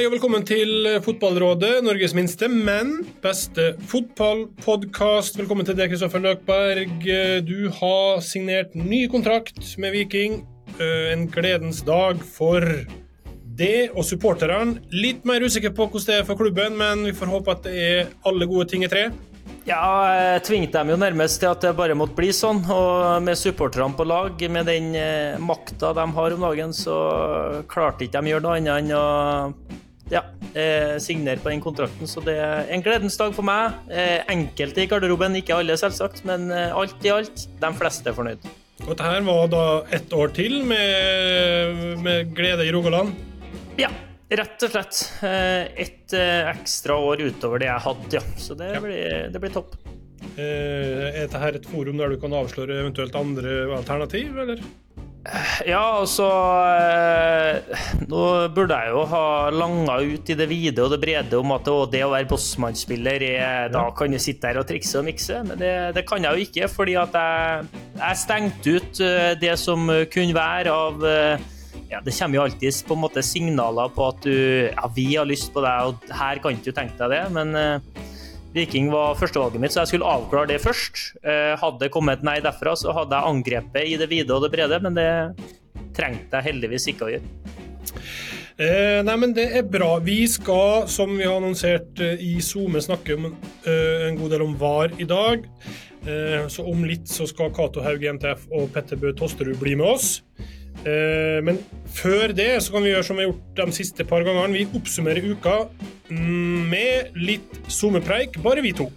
Hei og velkommen til Fotballrådet, Norges minste, men beste fotballpodkast. Velkommen til deg, Kristoffer Løkberg. Du har signert ny kontrakt med Viking. Eh, en gledens dag for det og supporterne. Litt mer usikker på hvordan det er for klubben, men vi får håpe at det er alle gode ting i tre. Ja, jeg tvingte dem jo nærmest til at det bare måtte bli sånn. Og med supporterne på lag, med den eh, makta de har om dagen, så klarte ikke de gjøre noe annet enn å ja, eh, signere på den kontrakten. Så det er en gledens dag for meg. Eh, enkelte i garderoben, ikke alle selvsagt, men eh, alt i alt, de fleste er fornøyd. Og dette var da ett år til med, med glede i Rogaland? Ja, Rett og slett. Eh, et eh, ekstra år utover det jeg hadde, ja. Så det, ja. Blir, det blir, topp. Eh, er dette et forum der du kan avsløre eventuelt andre alternativ, eller? Ja, altså Nå burde jeg jo ha langa ut i det vide og det brede om at det å være bossmannsspiller er Da kan du sitte der og trikse og mikse, men det, det kan jeg jo ikke, fordi at jeg, jeg stengte ut det som kunne være av ja, det kommer jo alltid på en måte signaler på at du Ja, vi har lyst på deg, og her kan ikke du tenke deg det. Men Viking var førstevalget mitt, så jeg skulle avklare det først. Uh, hadde det kommet nei derfra, så hadde jeg angrepet i det vide og det brede, men det trengte jeg heldigvis ikke å gjøre. Eh, nei, men Det er bra. Vi skal, som vi har annonsert eh, i SoMe, snakke om, eh, en god del om VAR i dag. Eh, så om litt så skal Cato Haug i NTF og Petter Bø Tosterud bli med oss. Eh, men før det så kan vi gjøre som vi har gjort de siste par gangene. Vi oppsummerer uka med litt SoMe-preik, bare vi to.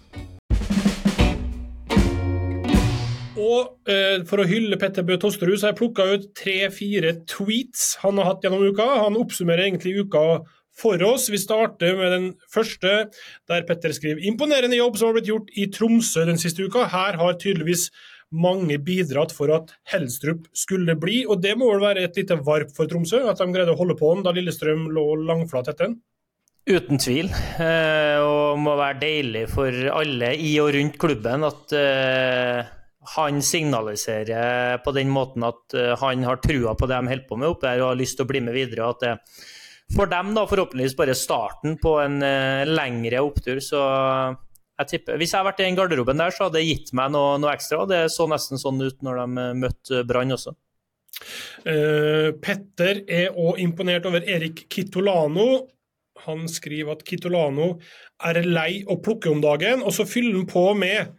Og eh, for å hylle Petter Bø Tosterud, så har jeg plukka ut tre-fire tweets han har hatt gjennom uka. Han oppsummerer egentlig uka for oss. Vi starter med den første, der Petter skriver imponerende jobb som har blitt gjort i Tromsø den siste uka. Her har tydeligvis mange bidratt for at Helstrup skulle bli, og det må vel være et lite varp for Tromsø, at de greide å holde på den da Lillestrøm lå langflat etter den? Uten tvil, eh, og må være deilig for alle i og rundt klubben at eh, han signaliserer på den måten at eh, han har trua på det de holder på med oppe her og har lyst til å bli med videre. at det for dem da forhåpentligvis bare starten på en lengre opptur. Så jeg tipper, Hvis jeg hadde vært i den garderoben der, så hadde det gitt meg noe, noe ekstra. Det så nesten sånn ut når de eh, møtte Brann også. Uh, Petter er òg imponert over Erik Kitolano. Han skriver at Kitolano er lei å plukke om dagen, og så fyller han på med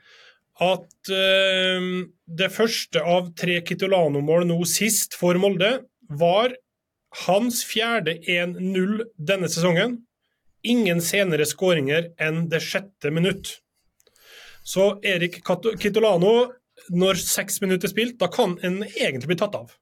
at uh, det første av tre Kitolano-mål nå sist for Molde var hans fjerde 1-0 denne sesongen ingen senere skåringer enn det sjette minutt. Så Erik Kitolano, når seks minutter er spilt, da kan en egentlig bli tatt av.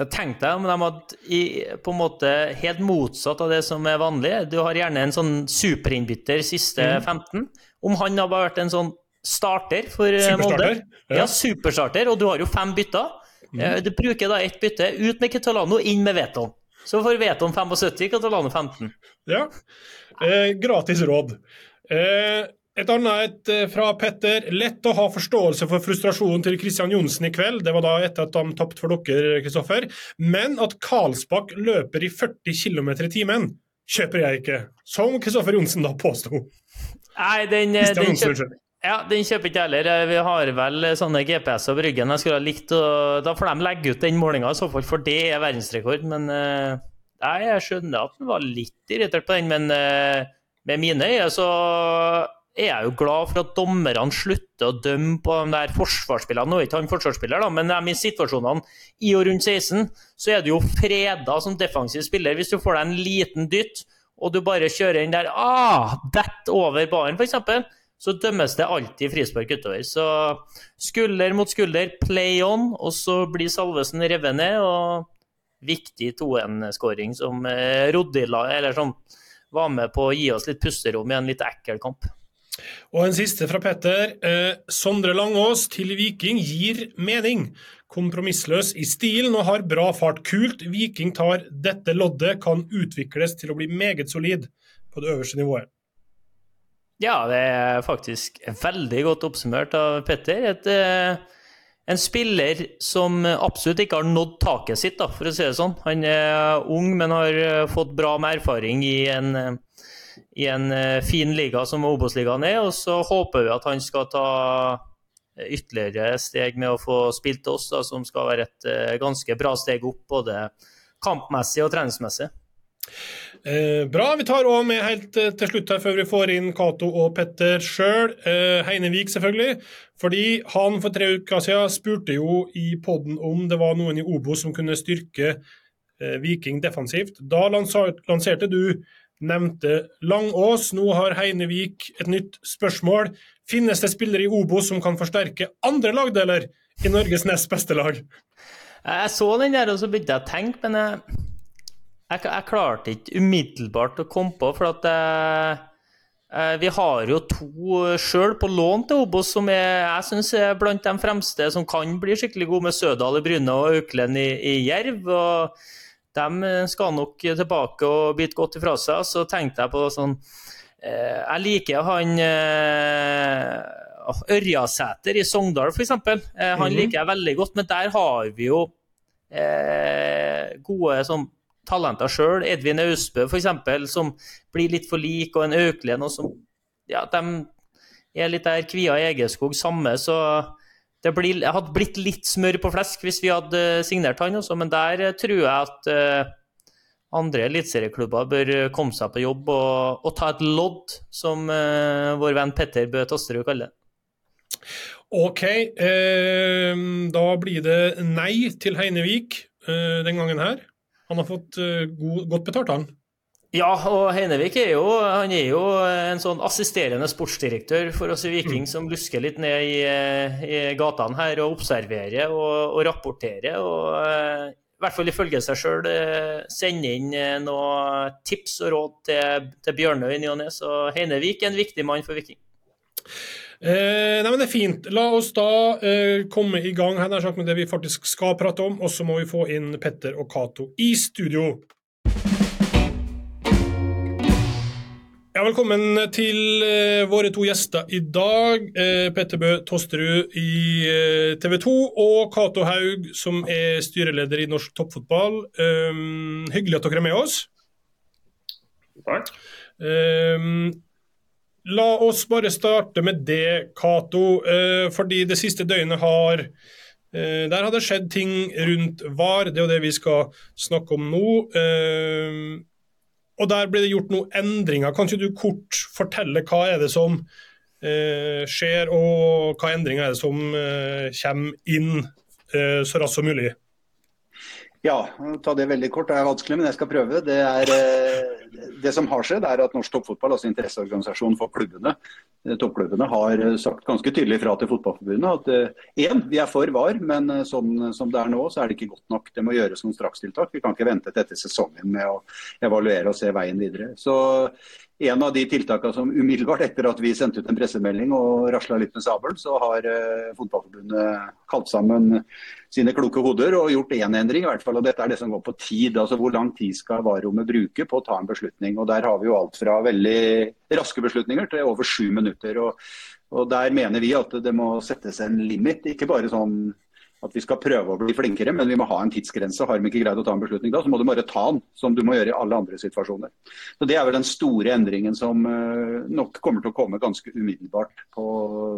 Da tenkte jeg om de hadde på en måte helt motsatt av det som er vanlig. Du har gjerne en sånn superinnbytter siste mm. 15. Om han hadde vært en sånn starter for eh, Molde ja. ja, superstarter, og du har jo fem bytter. Mm. Eh, du bruker da ett bytte. Ut med Kitolano, inn med Veton. Så får Veton 75, Catalano 15. Ja. Eh, gratis råd. Eh, et annet et eh, fra Petter. Lett å ha forståelse for frustrasjonen til Kristian Johnsen i kveld. Det var da etter at han tapte for dere, Kristoffer. Men at Karlsbakk løper i 40 km i timen, kjøper jeg ikke. Som Kristoffer Johnsen da påsto. Nei, den, eh, den, kjøp, ja, den kjøper ikke heller. Eh, vi har vel sånne GPS-er på ryggen. Jeg skulle ha likt å, Da får de legge ut den målinga, i så fall, for det er verdensrekord. Men Nei, jeg skjønner at han var litt irritert på den, men uh, med mine øyne så er jeg jo glad for at dommerne slutter å dømme på de der forsvarsspillene. Nå er ikke han forsvarsspiller, da, men de situasjonene i og rundt 16, så er du jo freda som defensiv spiller. Hvis du får deg en liten dytt, og du bare kjører inn der ah, dett over baren, f.eks., så dømmes det alltid frispark utover. Så skulder mot skulder, play on, og så blir Salvesen revet ned. og viktig 2-1-skåring som Rodilla, eller som var med på å gi oss litt pusterom i en litt ekkel kamp. Og en siste fra Petter. Eh, Sondre Langås til Viking gir mening. Kompromissløs i stilen og har bra fart. Kult. Viking tar dette loddet, kan utvikles til å bli meget solid på det øverste nivået. Ja, det er faktisk veldig godt oppsummert av Petter. Et eh, en spiller som absolutt ikke har nådd taket sitt, da, for å si det sånn. Han er ung, men har fått bra med erfaring i en, i en fin liga som Obos-ligaen er. Og så håper vi at han skal ta ytterligere steg med å få spilt oss, da, som skal være et ganske bra steg opp både kampmessig og treningsmessig. Eh, bra. Vi tar òg med helt eh, til slutt her, før vi får inn Cato og Petter sjøl. Eh, Heinevik, selvfølgelig. Fordi han for tre uker siden spurte jo i poden om det var noen i Obo som kunne styrke eh, Viking defensivt. Da lanserte du nevnte Langås. Nå har Heinevik et nytt spørsmål. Finnes det spillere i Obo som kan forsterke andre lagdeler i Norges nest beste lag? Jeg så den der, og så begynte jeg å tenke, men jeg, jeg, jeg klarte ikke umiddelbart å komme på, for at jeg, eh, vi har jo to sjøl på lån til Obos som er, jeg syns er blant de fremste som kan bli skikkelig gode, med Sødal i Bryne og Auklend i, i Jerv. og de skal nok tilbake og bite godt ifra seg. Så tenkte jeg på sånn eh, Jeg liker han eh, Ørjasæter i Sogndal, f.eks. Eh, han mm. liker jeg veldig godt, men der har vi jo eh, gode sånn, talenter sjøl. Edvin Austbø, f.eks., som blir litt for lik, og en Auklend, som ja, de er litt der Kvia Egeskog samme, så det blir, hadde blitt litt smør på flesk hvis vi hadde signert han også, men der eh, tror jeg at uh, andre eliteserieklubber bør komme seg på jobb og, og ta et lodd, som uh, vår venn Petter Bø Tasterud kaller det. OK, eh, da blir det nei til Heinevik eh, den gangen her. Han har fått eh, god, godt betalt, han. Ja, og Heinevik er jo, han er jo en sånn assisterende sportsdirektør for oss i Viking, mm. som lusker litt ned i, i gatene her og observerer og, og rapporterer. og i hvert fall ifølge seg sjøl sender inn noen tips og råd til, til Bjørnøy i ny og ne. Så Heinevik er en viktig mann for Viking. Eh, nei, men Det er fint. La oss da eh, komme i gang her med det vi faktisk skal prate om, og så må vi få inn Petter og Cato i studio. Ja, velkommen til eh, våre to gjester i dag. Uh, Petter Bø Tosterud i eh, TV 2 og Cato Haug, som er styreleder i norsk toppfotball. Um, hyggelig at dere er med oss. Takk. Um, la oss bare starte med det, Cato. fordi det siste døgnet har Der har det skjedd ting rundt VAR. Det er jo det vi skal snakke om nå. Uh, og der ble det gjort noen endringer. Kan ikke du kort fortelle hva er det som eh, skjer, og hva endringer er det som eh, kommer inn eh, så raskt som mulig? Ja, ta det veldig kort. Det er vanskelig, men jeg skal prøve. Det, er, eh, det som har skjedd, er at Norsk Toppfotball, altså interesseorganisasjonen for klubbene, eh, toppklubbene, har sagt ganske tydelig fra til Fotballforbundet at én, eh, vi er for VAR, men sånn som det er nå, så er det ikke godt nok. Det må gjøres noen strakstiltak. Vi kan ikke vente til etter sesongen med å evaluere og se veien videre. Så en av de tiltakene som umiddelbart etter at vi sendte ut en pressemelding og rasla litt med sabelen, så har eh, Fotballforbundet kalt sammen sine kloke hoder og gjort én endring. i hvert fall, og Dette er det som går på tid. altså Hvor lang tid skal varerommet bruke på å ta en beslutning. og Der har vi jo alt fra veldig raske beslutninger til over sju minutter. og, og Der mener vi at det må settes en limit. Ikke bare sånn at vi skal prøve å bli flinkere, men vi må ha en tidsgrense. Har vi ikke greid å ta en beslutning da, så må du bare ta den, som du må gjøre i alle andre situasjoner. Så Det er vel den store endringen som uh, nok kommer til å komme ganske umiddelbart på,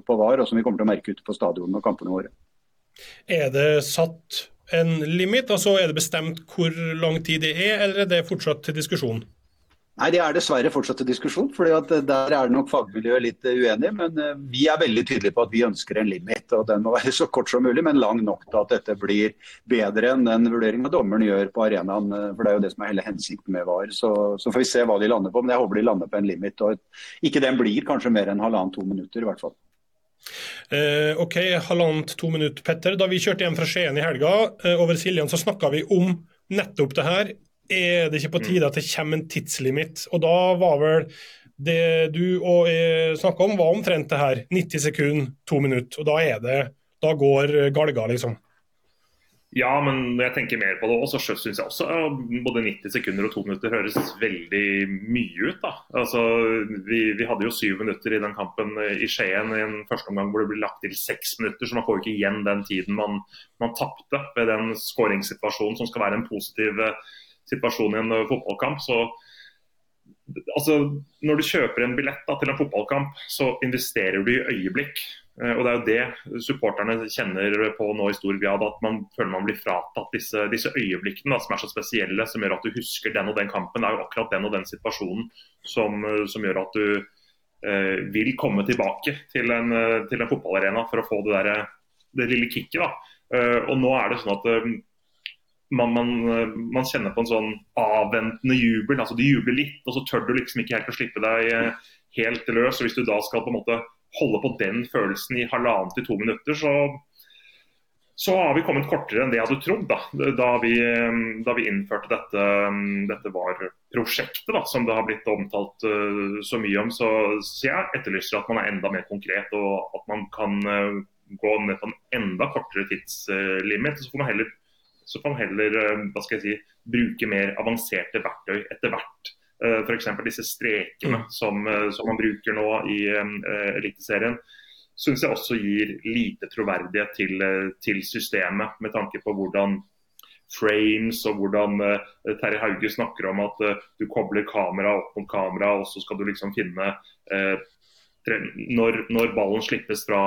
på VAR, og som vi kommer til å merke ute på stadionene og kampene våre. Er det satt en limit? altså Er det bestemt hvor lang tid det er, eller er det fortsatt til diskusjon? Nei, Det er dessverre fortsatt en diskusjon. fordi at eh, Der er det nok fagmiljøet litt eh, uenig. Men eh, vi er veldig tydelige på at vi ønsker en limit. og Den må være så kort som mulig, men lang nok til at dette blir bedre enn den vurderinga dommeren gjør på arenaen. For Det er jo det som er hele hensikten med VAR. Så, så, får vi se hva de lander på. Men jeg håper de lander på en limit. og Ikke den blir kanskje mer enn halvannen-to minutter, i hvert fall. Eh, ok, halvannet to minutter, Petter. Da vi kjørte hjem fra Skien i helga eh, over Siljan, så snakka vi om nettopp det her er det ikke på tide at det kommer en tidslimit? Og da var vel det du og jeg snakka om, var omtrent det her. 90 sekunder, to minutter. Og da er det Da går galga, liksom. Ja, men når jeg tenker mer på det òg, så syns jeg også både 90 sekunder og to minutter høres veldig mye ut. da. Altså, vi, vi, hadde jo syv minutter i den kampen i Skien i en første omgang hvor det ble lagt til seks minutter, så man får jo ikke igjen den tiden man, man tapte ved den skåringssituasjonen som skal være en positiv eh, situasjon i en fotballkamp. så altså, Når du kjøper en billett da, til en fotballkamp, så investerer du i øyeblikk. Eh, og Det er jo det supporterne kjenner på nå i stor grad. At man føler man blir fratatt disse, disse øyeblikkene da, som er så spesielle, som gjør at du husker den og den kampen. Det er jo akkurat den og den situasjonen som, eh, som gjør at du eh, vil komme tilbake til en, eh, til en, fotballarena for å få det, der, det lille kicket. da. Eh, og nå er det sånn at eh, man, man, man, kjenner på en sånn avventende jubel. altså Du jubler litt, og så tør du liksom ikke helt å slippe deg helt løs. og Hvis du da skal på en måte holde på den følelsen i halvannet til to minutter, så, så har vi kommet kortere enn det jeg hadde trodd da, da, vi, da vi, innførte dette, dette var prosjektet som det har blitt omtalt uh, så mye om. Så, så, jeg etterlyser at man er enda mer konkret og at man kan uh, gå ned på en enda kortere tidslimit. Så får man heller, så får man heller uh, hva skal jeg si, bruke mer avanserte verktøy etter hvert. Eh, F.eks. disse strekene mm. som, eh, som, man bruker nå i uh, Eliteserien, syns jeg også gir lite troverdighet til, til, systemet, med tanke på hvordan frames og hvordan uh, Terje Hauge snakker om at uh, du kobler kamera opp mot kamera, og så skal du liksom finne når, når, ballen slippes fra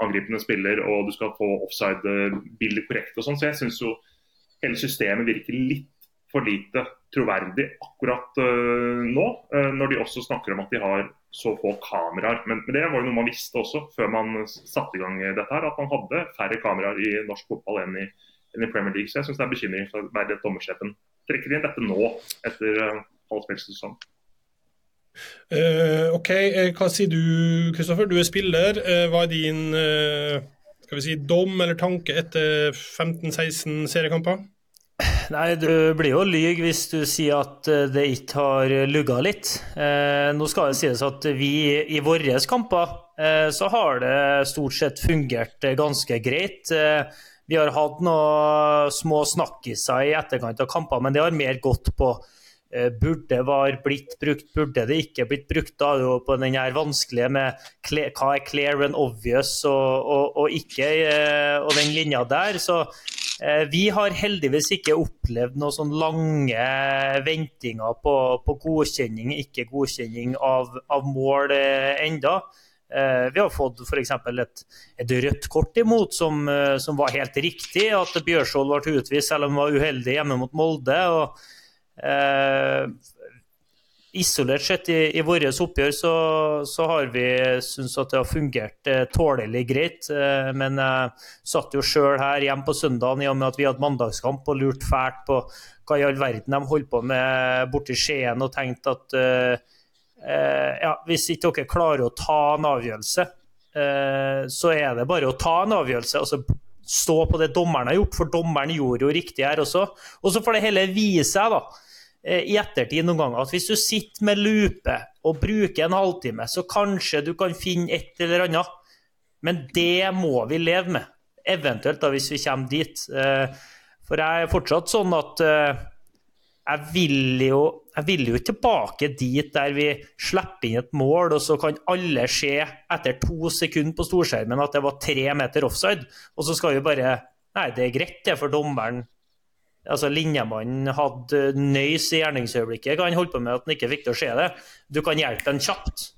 angripende spiller og du skal få offside-bildet korrekt og sånn. Så jeg syns jo hele systemet virker litt for lite troverdig akkurat uh, nå, uh, når de også snakker om at de har så få kameraer. Men, men, det var jo noe man visste også før man satte i gang dette, her, at man hadde færre kameraer i norsk fotball enn i, enn i Premier League. Så jeg syns det er bekymringsverdig at dommersjefen trekker inn dette nå, etter uh, halv spillsesong. Uh, OK, hva sier du Kristoffer? Du er spiller. Hva er din skal vi si, dom eller tanke etter 15-16 seriekamper? Nei, du blir jo lyg hvis du sier at eh, det ikke har lugga litt. Eh, nå skal det sies at vi i våre kamper eh, så har det stort sett fungert eh, ganske greit. Eh, vi har hatt noen små snakkiser i etterkant av kamper, men det har mer gått på burde var blitt brukt, burde det ikke blitt brukt? Da jo på den her vanskelige med hva er clear and obvious og, og, og ikke, eh, og den linja der. Så eh, vi har heldigvis ikke opplevd noen sånn lange ventinger på, på godkjenning, ikke godkjenning av, av mål enda. Vi har fått f.eks. Et, et rødt kort imot, som, som var helt riktig. At Bjørshol ble utvist selv om han var uheldig hjemme mot Molde. og Eh, isolert sett i, i vårt oppgjør så, så, har vi syntes at det har fungert eh, tålelig greit. Eh, men jeg satt jo sjøl her hjemme på søndagen i og med at vi hadde mandagskamp og lurte fælt på hva i all verden de holdt på med borti Skien, og tenkte at eh, eh, ja, hvis ikke dere klarer å ta en avgjørelse, eh, så er det bare å ta en avgjørelse. altså Stå på det dommeren har gjort, for dommeren gjorde jo riktig her også. Og så får det hele vise seg, da Eh, i ettertid noen ganger at hvis du sitter med lupe og bruker en halvtime, så kanskje du kan finne et eller annet. Men det må vi leve med, eventuelt da hvis vi kommer dit. Eh, for jeg er fortsatt sånn at eh, jeg vil jo, jeg vil jo tilbake dit der vi slipper inn et mål, og så kan alle se etter to sekunder på storskjermen at det var tre meter offside. Og så skal vi bare Nei, det er greit, det, for dommeren altså Linjemannen hadde nøys i gjerningsøyeblikket. Hva han holdt på med at han ikke fikk til å se det. Du kan hjelpe ham kjapt.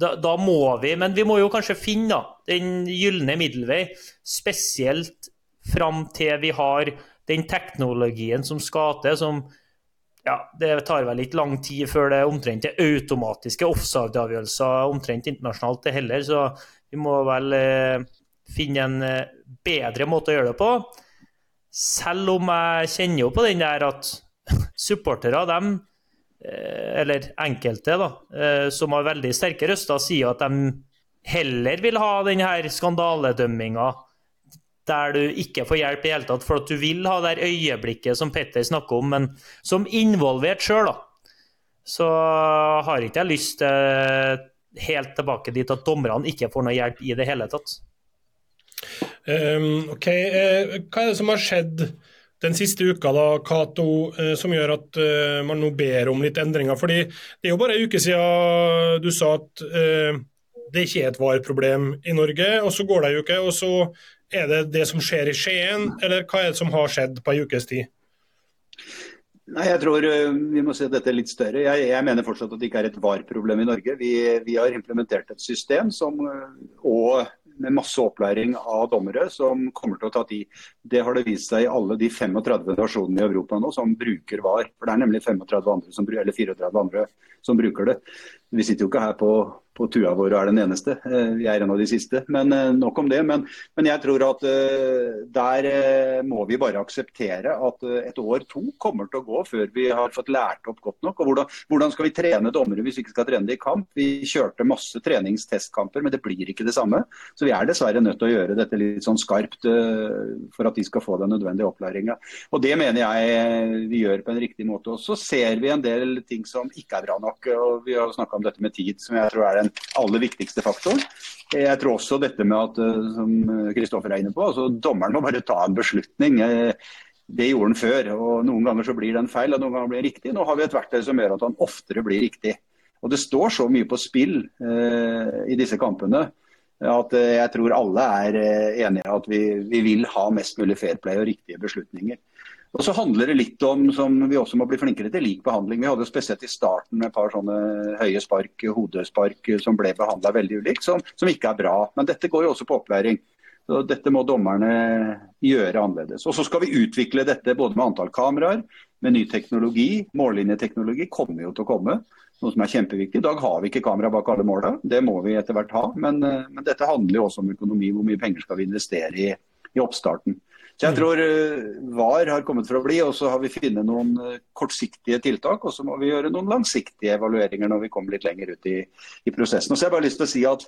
Da, da, må vi, men vi må jo kanskje finne da, den gylne middelvei. Spesielt fram til vi har den teknologien som skal til, som ja, Det tar vel ikke lang tid før det omtrent er automatiske offside-avgjørelser omtrent internasjonalt det heller, så vi må vel eh, finne en eh, bedre måte å gjøre det på. Selv om jeg kjenner jo på den der at supportere, dem, eh, eller enkelte, da, eh, som har veldig sterke røster, sier at de heller vil ha denne skandaledømminga der du ikke får hjelp i hele tatt, for at du vil ha det øyeblikket som Petter snakker om, men som involvert sjøl, da. Så har ikke jeg lyst til helt tilbake dit at dommerne ikke får noe hjelp i det hele tatt. Um, ok, uh, Hva er det som har skjedd den siste uka, da, Kato, uh, som gjør at uh, man nå ber om litt endringer? Fordi Det er jo bare en uke siden du sa at det ikke er et vareproblem i Norge, og så går det ei uke, og så er det det som skjer i Skien, eller hva er det som har skjedd på en ukes tid? Nei, jeg tror Vi må se dette litt større. Jeg, jeg mener fortsatt at det ikke er et VAR-problem i Norge. Vi, vi, har implementert et system som, og med masse opplæring av dommere som kommer til å ta tid. Det har det vist seg i alle de 35 nasjonene i Europa nå som bruker VAR. For det er nemlig 35 andre som, eller 34 andre som bruker det. Vi sitter jo ikke her på på tua vår og er den eneste. Eh, vi er en av de siste. Men eh, nok om det. Men, men jeg tror at eh, der må vi bare akseptere at et år to kommer til å gå før vi har fått lært opp godt nok. Og hvordan, hvordan skal vi trene dommere hvis vi ikke skal trene det i kamp? Vi kjørte masse treningstestkamper, men det blir ikke det samme. Så vi er dessverre nødt til å gjøre dette litt sånn skarpt for at de skal få den nødvendige opplæringa. Og det mener jeg vi gjør på en riktig måte. Og så ser vi en del ting som ikke er bra nok. og Vi har snakka om dette med tid, som jeg tror er den aller viktigste faktoren. Jeg tror også dette med at, eh, som Kristoffer er inne på, altså dommeren må bare ta en beslutning. Eh, det gjorde han før. og Noen ganger så blir den feil, og noen ganger blir den riktig. Nå har vi et verktøy som gjør at han oftere blir riktig. Og Det står så mye på spill eh, i disse kampene at eh, jeg tror alle er enige i at vi, vi, vil ha mest mulig fair play og riktige beslutninger. Og så handler det litt om, som vi også må bli flinkere til, lik behandling. Vi hadde spesielt i starten med et par sånne høye spark, hodespark, som ble behandla veldig ulikt, som, som, ikke er bra. Men dette går jo også på opplæring. Så dette må dommerne gjøre annerledes. Og så skal vi utvikle dette både med antall kameraer, med ny teknologi. Mållinjeteknologi kommer jo til å komme, noe som er kjempeviktig. I dag har vi ikke kamera bak alle måla, det må vi etter hvert ha. Men, men, dette handler jo også om økonomi. Hvor mye penger skal vi investere i, i oppstarten. Så jeg tror uh, VAR har kommet for å bli, og så har vi funnet noen uh, kortsiktige tiltak. Og så må vi gjøre noen langsiktige evalueringer når vi kommer litt lenger ut i, i prosessen. Og så har jeg bare lyst til å si at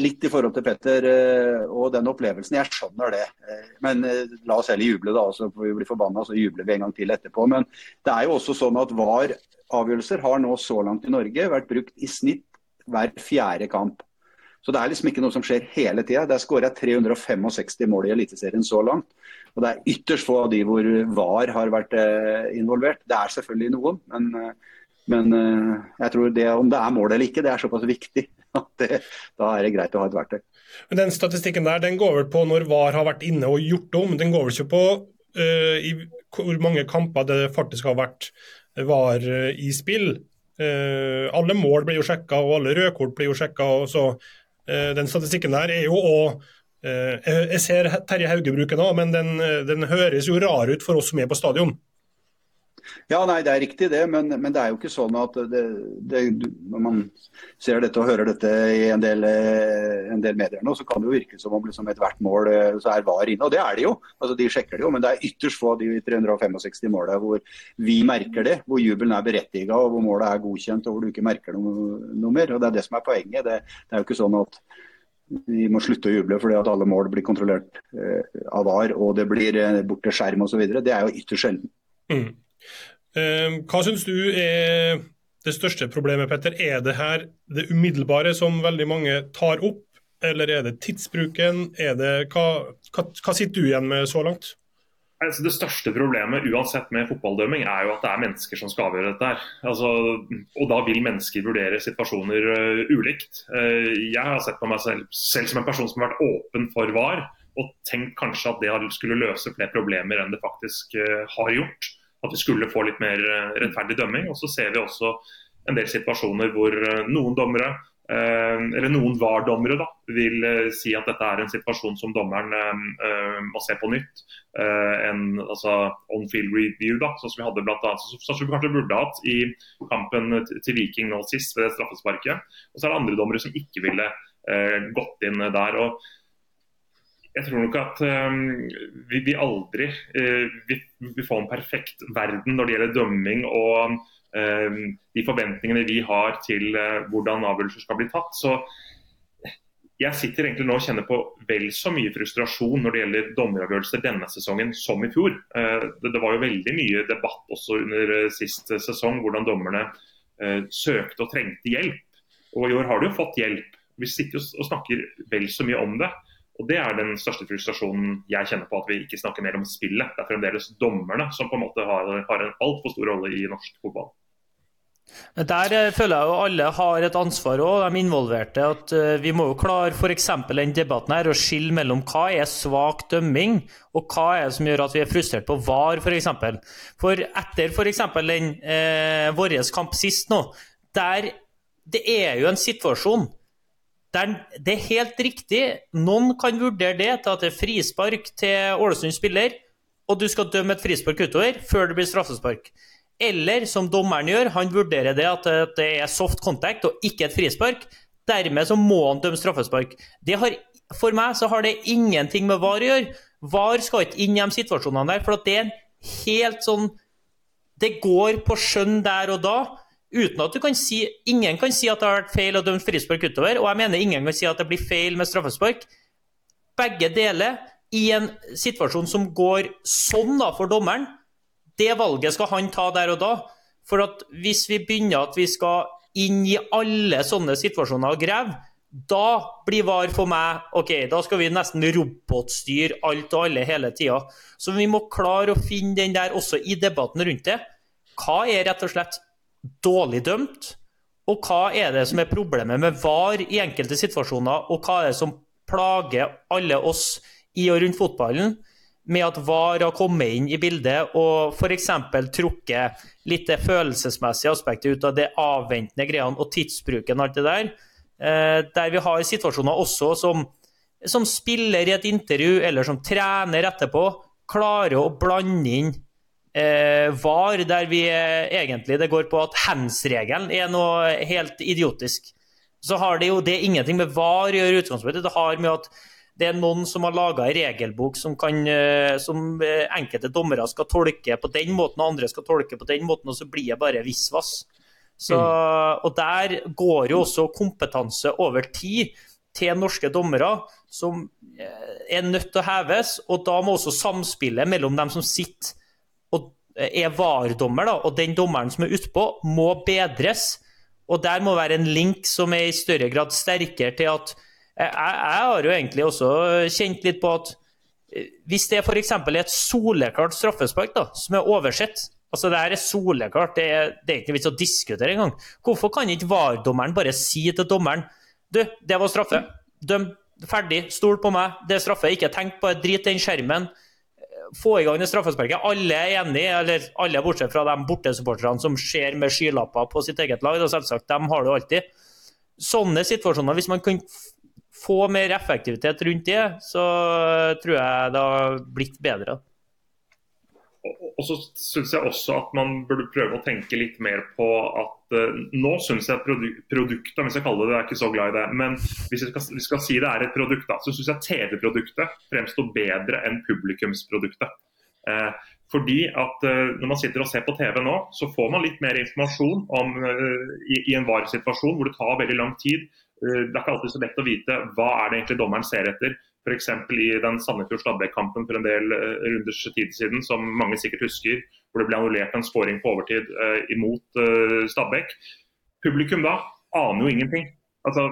litt i forhold til Petter uh, og den opplevelsen, jeg skjønner det. men la oss heller juble, da. Så får vi bli forbanna, så jubler vi en gang til etterpå. Men det er jo også sånn at VAR-avgjørelser har nå så langt i Norge vært brukt i snitt hver fjerde kamp. Så det er liksom ikke noe som skjer hele tida. Der skåra jeg 365 mål i Eliteserien så langt. Og det er ytterst få av de hvor VAR har vært eh, involvert. Det er selvfølgelig noen, men, eh, men eh, jeg tror det, om det er mål eller ikke, det er såpass viktig at det, da er det greit å ha et verktøy. Men Den statistikken der, den går vel på når VAR har vært inne og gjort om. Den går vel ikke på uh, i hvor mange kamper det faktisk har vært VAR i spill. Uh, alle mål blir jo sjekka, og alle rødkort blir jo sjekka. Uh, den statistikken der er jo òg jeg ser Terje Hauge bruker nå, men den, den, høres jo rar ut for oss som er på stadion. Ja, nei, Det er riktig det, men, men det er jo ikke sånn at det, det, når man ser dette og hører dette i en del, en del medier nå, så kan det jo virke som om liksom ethvert mål eh, så er VAR inne. Og det er det jo. altså De sjekker det jo, men det er ytterst få av de 365 målene hvor vi merker det. Hvor jubelen er berettiget og hvor målet er godkjent og hvor du ikke merker noe, noe mer. og Det er det som er poenget. Det, det er jo ikke sånn at vi må slutte å juble fordi at alle mål blir kontrollert eh, av VAR og det blir eh, borte skjerm osv. Det er jo ytterst sjelden. Mm. Eh, hva syns du er det største problemet, Petter? Er det her det umiddelbare som veldig mange tar opp, eller er det tidsbruken? Er det, hva, hva, hva sitter du igjen med så langt? Altså, det største problemet uansett med fotballdømming er jo at det er mennesker som skal avgjøre dette. her. Altså, og da vil mennesker vurdere situasjoner uh, ulikt. Uh, jeg har sett på meg selv, selv, som en person som har vært åpen for VAR, og tenkt kanskje at det skulle løse flere problemer enn det faktisk uh, har gjort. At vi skulle få litt mer rettferdig dømming. Og så ser vi også en del situasjoner hvor noen dommere eller noen VAR-dommere da, vil eh, si at dette er en situasjon som dommeren uh, må se på nytt. Uh, en altså, on-field review, da, sånn som vi hadde blant annet, som vi kanskje burde hatt i kampen til Viking nå sist, ved straffesparket. Og så er det andre dommere som ikke ville gått inn der. og jeg tror nok at um, vi, vi, aldri vi vil få en perfekt verden når det gjelder dømming og Ehm, de forventningene vi har til eh, hvordan avgjørelser skal bli tatt. Så jeg sitter egentlig nå og kjenner på vel så mye frustrasjon når det gjelder dommeravgjørelser denne sesongen som i fjor. Eh, det var jo veldig mye debatt også under eh, sist sesong hvordan dommerne søkte og trengte hjelp. Og i år har de jo fått hjelp. Vi sitter og snakker vel så mye om det. Og Det er den største frustrasjonen jeg kjenner på, at vi ikke snakker mer om spillet. Det er fremdeles dommerne som på en måte har, har en altfor stor rolle i norsk fotball. Der eh, føler jeg jo alle har et ansvar òg, de involverte. at uh, Vi må jo klare f.eks. den debatten her å skille mellom hva er svak dømming, og hva er det som gjør at vi er frustrert på VAR f.eks. For, for etter f.eks. den eh, vår kamp sist nå, der det er jo en situasjon der det er helt riktig. Noen kan vurdere det til at det er frispark til Ålesund spiller, og du skal dømme et frispark utover før det blir straffespark. Eller som dommeren gjør, han vurderer det at det er soft contact og ikke et frispark. Dermed så må han dømme straffespark. Har, for meg så har det ingenting med VAR å gjøre. VAR skal ikke inn i de situasjonene der, for det er helt sånn Det går på skjønn der og da, uten at du kan si Ingen kan si at det har vært feil å dømme frispark utover, og jeg mener ingen kan si at det blir feil med straffespark. Begge deler i en situasjon som går sånn da for dommeren det valget skal han ta der og da. For at hvis vi begynner at vi skal inn i alle sånne situasjoner og grave, da blir VAR for meg OK, da skal vi nesten robotstyre alt og alle hele tida. Så vi må klare å finne den der også i debatten rundt det. Hva er rett og slett dårlig dømt? Og hva er det som er problemet med VAR i enkelte situasjoner, og hva er det som plager alle oss i og rundt fotballen? Med at VAR har kommet inn i bildet og f.eks. trukket litt det følelsesmessige aspektet ut av det avventende greiene og tidsbruken og alt det der. Eh, der vi har situasjoner også som, som spiller i et intervju eller som trener etterpå, klarer å blande inn eh, VAR der vi egentlig det går på at hands-regelen er noe helt idiotisk. Så har det jo det ingenting med VAR å gjøre i utgangspunktet. Det har med at det er noen som har laga en regelbok som, kan, eh, som, eh, enkelte dommere skal tolke på den måten, og andre skal tolke på den måten, og så blir det bare visvas. Så, mm. Og der går jo også kompetanse over tid til norske dommere, som eh, er nødt til å heves. Og da må også samspillet mellom dem som sitter og er VAR-dommer, og den dommeren som er utpå, må bedres. Og der må være en link som er i større grad sterkere til at jeg, jeg, har jo egentlig også kjent litt på at eh, hvis det f.eks. er et soleklart straffespark da, som er oversett altså Det her er soleklart, det er, det er ikke vits å diskutere engang. Hvorfor kan ikke VAR-dommeren bare si til dommeren Du, det var straffe. Døm. Ferdig. Stol på meg. Det er straffe. Ikke tenk på det. Drit den skjermen. Få i gang det straffesparket. Alle er enige, eller alle bortsett fra de bortesupporterne som ser med skylapper på sitt eget lag. Da selvsagt, dem har du alltid. Sånne situasjoner, hvis man kan få mer effektivitet rundt det, så tror jeg det har blitt bedre. Og så syns jeg også at man burde prøve å tenke litt mer på at uh, Nå syns jeg produk produktet, hvis jeg kaller det det, jeg er ikke så glad i det, men hvis vi skal, skal si det er et produkt, da, så syns jeg TV-produktet fremstår bedre enn publikumsproduktet. Uh, fordi at uh, Når man sitter og ser på TV nå, så får man litt mer informasjon om, i, i, en VAR-situasjon hvor det tar veldig lang tid. Eh, det er ikke alltid så lett å vite hva er det egentlig dommeren ser etter. F.eks. i den Sandefjord-Stabæk-kampen for en del uh, runders tid siden, som mange sikkert husker, hvor det ble annullert en scoring på overtid eh, imot eh, Stabæk. Publikum da aner jo ingenting. Altså,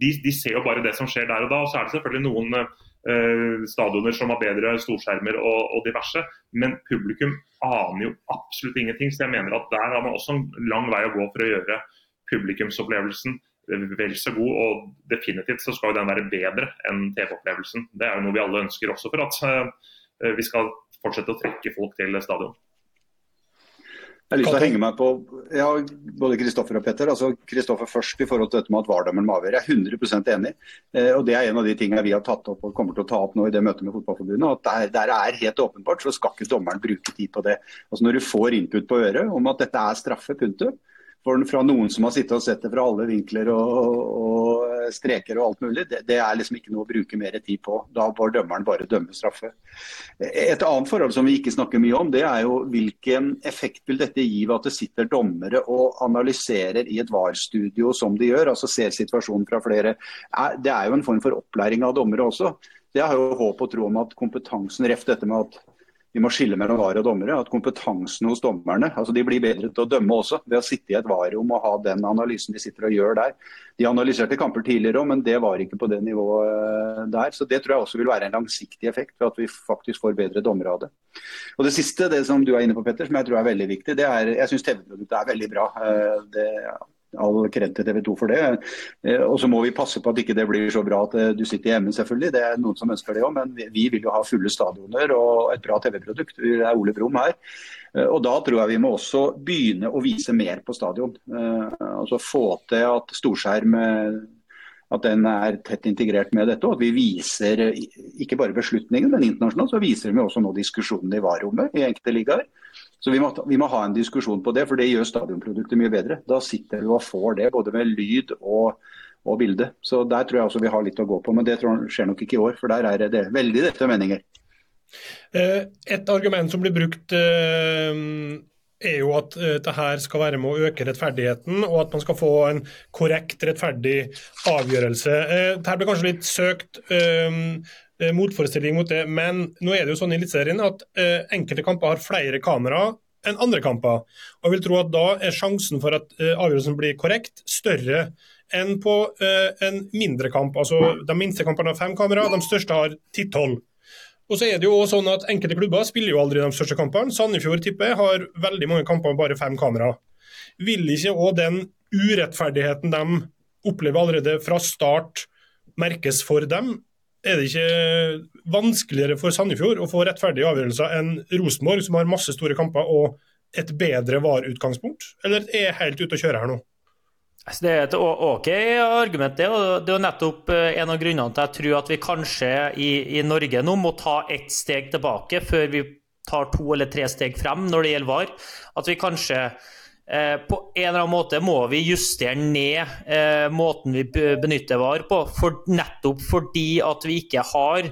de, de, ser jo bare det som skjer der og da. og Så er det selvfølgelig noen eh, stadioner som har bedre storskjermer og, og, diverse, men publikum aner jo absolutt ingenting. Så jeg mener at der har man også en lang vei å gå for å gjøre publikumsopplevelsen vel så god. Og definitivt så skal den være bedre enn TV-opplevelsen. Det er jo noe vi alle ønsker også for at uh, vi skal fortsette å trekke folk til stadion. Jeg har lyst til å henge meg på ja, både Kristoffer og Petter. altså Kristoffer først i forhold til dette med at VAR-dommeren må avgjøre. Jeg er 100% enig. Eh, og Det er en av de tingene vi har tatt opp og kommer til å ta opp nå i det møtet med Fotballforbundet. at der, der er helt åpenbart, så skal ikke dommeren bruke tid på det. Altså Når du får input på øret om at dette er straffe, punktum, fra noen som har sittet og sett det fra alle vinkler og, og streker og alt mulig, det, det, er liksom ikke noe å bruke mer tid på. Da bør dømmeren bare dømme straffe. Et annet forhold som vi ikke snakker mye om, det er jo hvilken effekt vil dette gi ved at det sitter dommere og analyserer i et VAR-studio som de gjør, altså ser situasjonen fra flere. Det er jo en form for opplæring av dommere også. Det har jo håp og tro om at kompetansen, reft dette med at vi må skille mellom var og dommere. At kompetansen hos dommerne altså de blir bedre til å dømme også, ved å sitte i et var-rom og ha den analysen de sitter og gjør der. De analyserte kamper tidligere òg, men det var ikke på det nivået der. Så Det tror jeg også vil være en langsiktig effekt, ved at vi faktisk får bedre dommere av det. Og Det siste, det som du er inne på, Petter, som jeg tror er veldig viktig, det er jeg syns TV-produktet er veldig bra. Eh, det all kred til TV 2 for det. Eh, og så må vi passe på at ikke det blir så bra at eh, du sitter hjemme, selvfølgelig. Det er noen som ønsker det òg, men vi vil jo ha fulle stadioner og et bra TV-produkt. Det er Ole Brumm her. Eh, og Da tror jeg vi må også begynne å vise mer på stadion. Altså Få til at storskjerm at den er tett integrert med dette. Og at vi viser ikke bare beslutningen, men internasjonalt så viser vi også nå diskusjonen i VAR-rommet i enkelte ligaer. Så vi må, vi må, ha en diskusjon på det, for det gjør stadionproduktet mye bedre. Da sitter du og får det, både med lyd og, og bilde. Så der tror jeg også vi har litt å gå på. Men det tror skjer nok ikke i år, for der er det veldig dette meninger. Eh, et argument som blir brukt eh, er jo at eh, dette skal være med å øke rettferdigheten, og at man skal få en korrekt, rettferdig avgjørelse. Dette blir kanskje litt søkt motforestilling mot det, men nå er det jo sånn i Eliteserien at eh, enkelte kamper har flere kamera enn andre kamper. Og jeg vil tro at Da er sjansen for at eh, avgjørelsen blir korrekt, større enn på eh, en mindre kamp. Altså De minste kampene har fem kamera, de største har ti-tolv. Og så er det jo også sånn at Enkelte klubber spiller jo aldri de største kampene. Sandefjord tipper har veldig mange kamper med bare fem kamera. Vil ikke òg den urettferdigheten de opplever allerede fra start, merkes for dem? Er det ikke vanskeligere for Sandefjord å få rettferdige avgjørelser enn Rosenborg, som har masse store kamper og et bedre VAR-utgangspunkt, eller er jeg helt ute å kjøre her nå? Altså, det er et OK argument, det. Det er nettopp eh, en av grunnene til at jeg tror at vi kanskje i, i Norge nå må ta ett steg tilbake før vi tar to eller tre steg frem når det gjelder VAR. At vi kanskje på en eller annen måte må vi justere ned eh, måten vi benytter VAR på, for, nettopp fordi at vi ikke har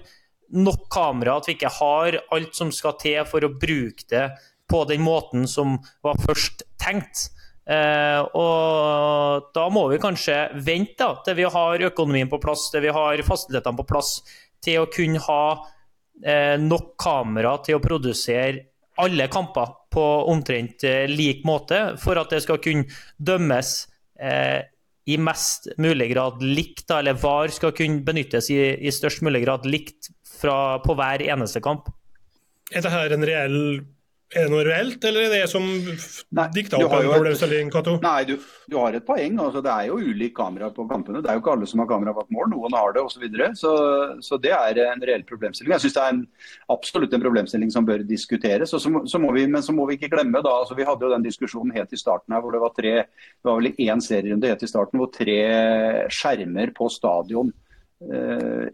nok kamera, at vi ikke har alt som skal til for å bruke det på den måten som var først tenkt. Eh, og da må vi kanskje vente da, til vi har økonomien på plass, til vi har fasilitetene på plass, til å kunne ha eh, nok kamera til å produsere alle kamper på omtrent eh, lik måte, for at det skal kunne dømmes eh, i mest mulig grad likt, eller VAR skal kunne benyttes i, i størst mulig grad likt fra, på hver eneste kamp. Er dette en reell er det noe reelt, eller er det som dikta opp en problemstilling, Cato? Nei, du, du, har et poeng. Altså, det er jo ulik kamera på kampene. Det er jo ikke alle som har kamera bak mål, noen har det osv. Så, videre. så Så det er en reell problemstilling. Jeg syns det er en, absolutt en problemstilling som bør diskuteres. Så, så må vi, men så må vi ikke glemme, da, altså, vi hadde jo den diskusjonen helt i starten her, hvor det var tre, det var vel én serierunde helt i starten, hvor tre skjermer på stadion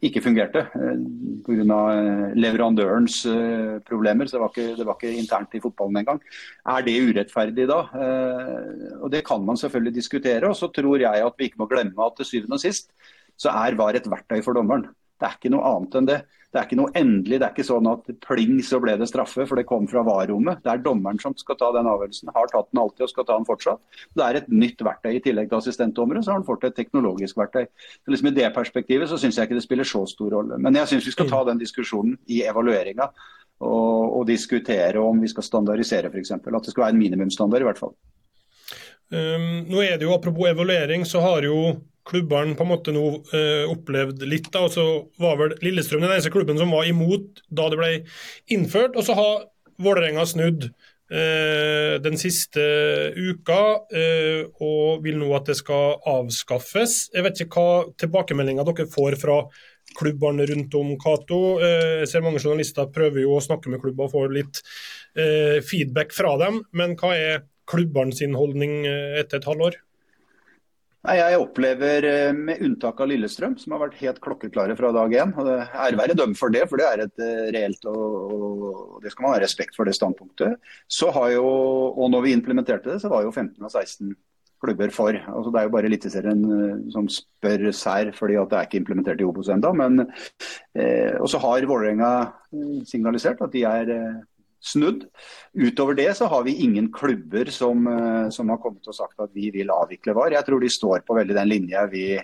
ikke fungerte eh, pga. Eh, leverandørens problemer. så det var, ikke, det var ikke internt i fotballen engang. Er det urettferdig da? Og Det kan man selvfølgelig diskutere. og så tror jeg at vi ikke må glemme at til syvende og sist så er VAR et verktøy for dommeren. Det er ikke noe annet enn det. Det er ikke noe endelig. Det er ikke sånn at pling så ble det straffe, for det kom fra VAR-rommet. Det er dommeren som skal ta den avgjørelsen. Har tatt den alltid og skal ta den fortsatt. Det er et nytt verktøy. I tillegg til assistentdommere så har han fått et teknologisk verktøy. Så liksom I det perspektivet så syns jeg ikke det spiller så stor rolle. Men jeg syns vi skal ta den diskusjonen i evalueringa. Og, og, diskutere om vi skal standardisere f.eks. At det skal være en minimumsstandard i hvert fall. Um, nå er det jo Apropos evaluering, så har jo klubbene på en måte nå uh, opplevd litt. da, og så var vel Lillestrøm den eneste klubben som var imot da det ble innført. Og så har Vålerenga snudd uh, den siste uka uh, og vil nå at det skal avskaffes. Jeg vet ikke hva tilbakemeldinger dere får fra klubbene rundt om Cato. Jeg ser mange journalister prøver jo å snakke med klubber og få litt feedback fra dem. Men hva er klubbene sin holdning eh, etter et halvår? Nei, Jeg opplever, eh, med unntak av Lillestrøm, som har vært helt klokkeklare fra dag én Ære være dem for det, for det er et eh, reelt og, og det skal man ha respekt for det standpunktet. Så har jo, og når vi implementerte det, så var jo 15 av 16 klubber for. Altså, det er jo bare Eliteserien som spør sær, fordi at det er ikke implementert i Obos ennå. Eh, og så har Vålerenga signalisert at de er snudd. Utover det så har vi ingen klubber som, eh, som, har kommet og sagt at vi vil avvikle VAR. Jeg tror de står på veldig den linja vi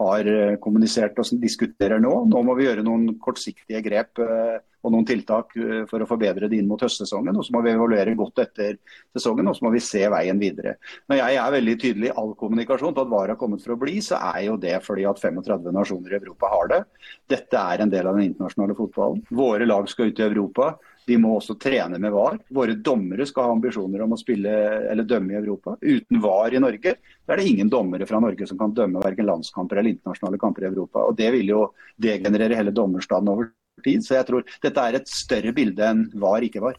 har eh, kommunisert og diskuterer nå. Nå må vi gjøre noen kortsiktige grep. Eh, og noen tiltak for å forbedre det inn mot høstsesongen. og Så må vi evaluere godt etter sesongen og så må vi se veien videre. Når jeg er veldig tydelig i all kommunikasjon på at VAR har kommet for å bli, så er jo det fordi at 35 nasjoner i Europa har det. Dette er en del av den internasjonale fotballen. Våre lag skal ut i Europa. De må også trene med VAR. Våre dommere skal ha ambisjoner om å spille eller dømme i Europa. Uten VAR i Norge så er det ingen dommere fra Norge som kan dømme verken landskamper eller internasjonale kamper i Europa. Og Det vil jo degenerere hele dommerstanden over tid. Så jeg tror dette er et større bilde enn VAR ikke var.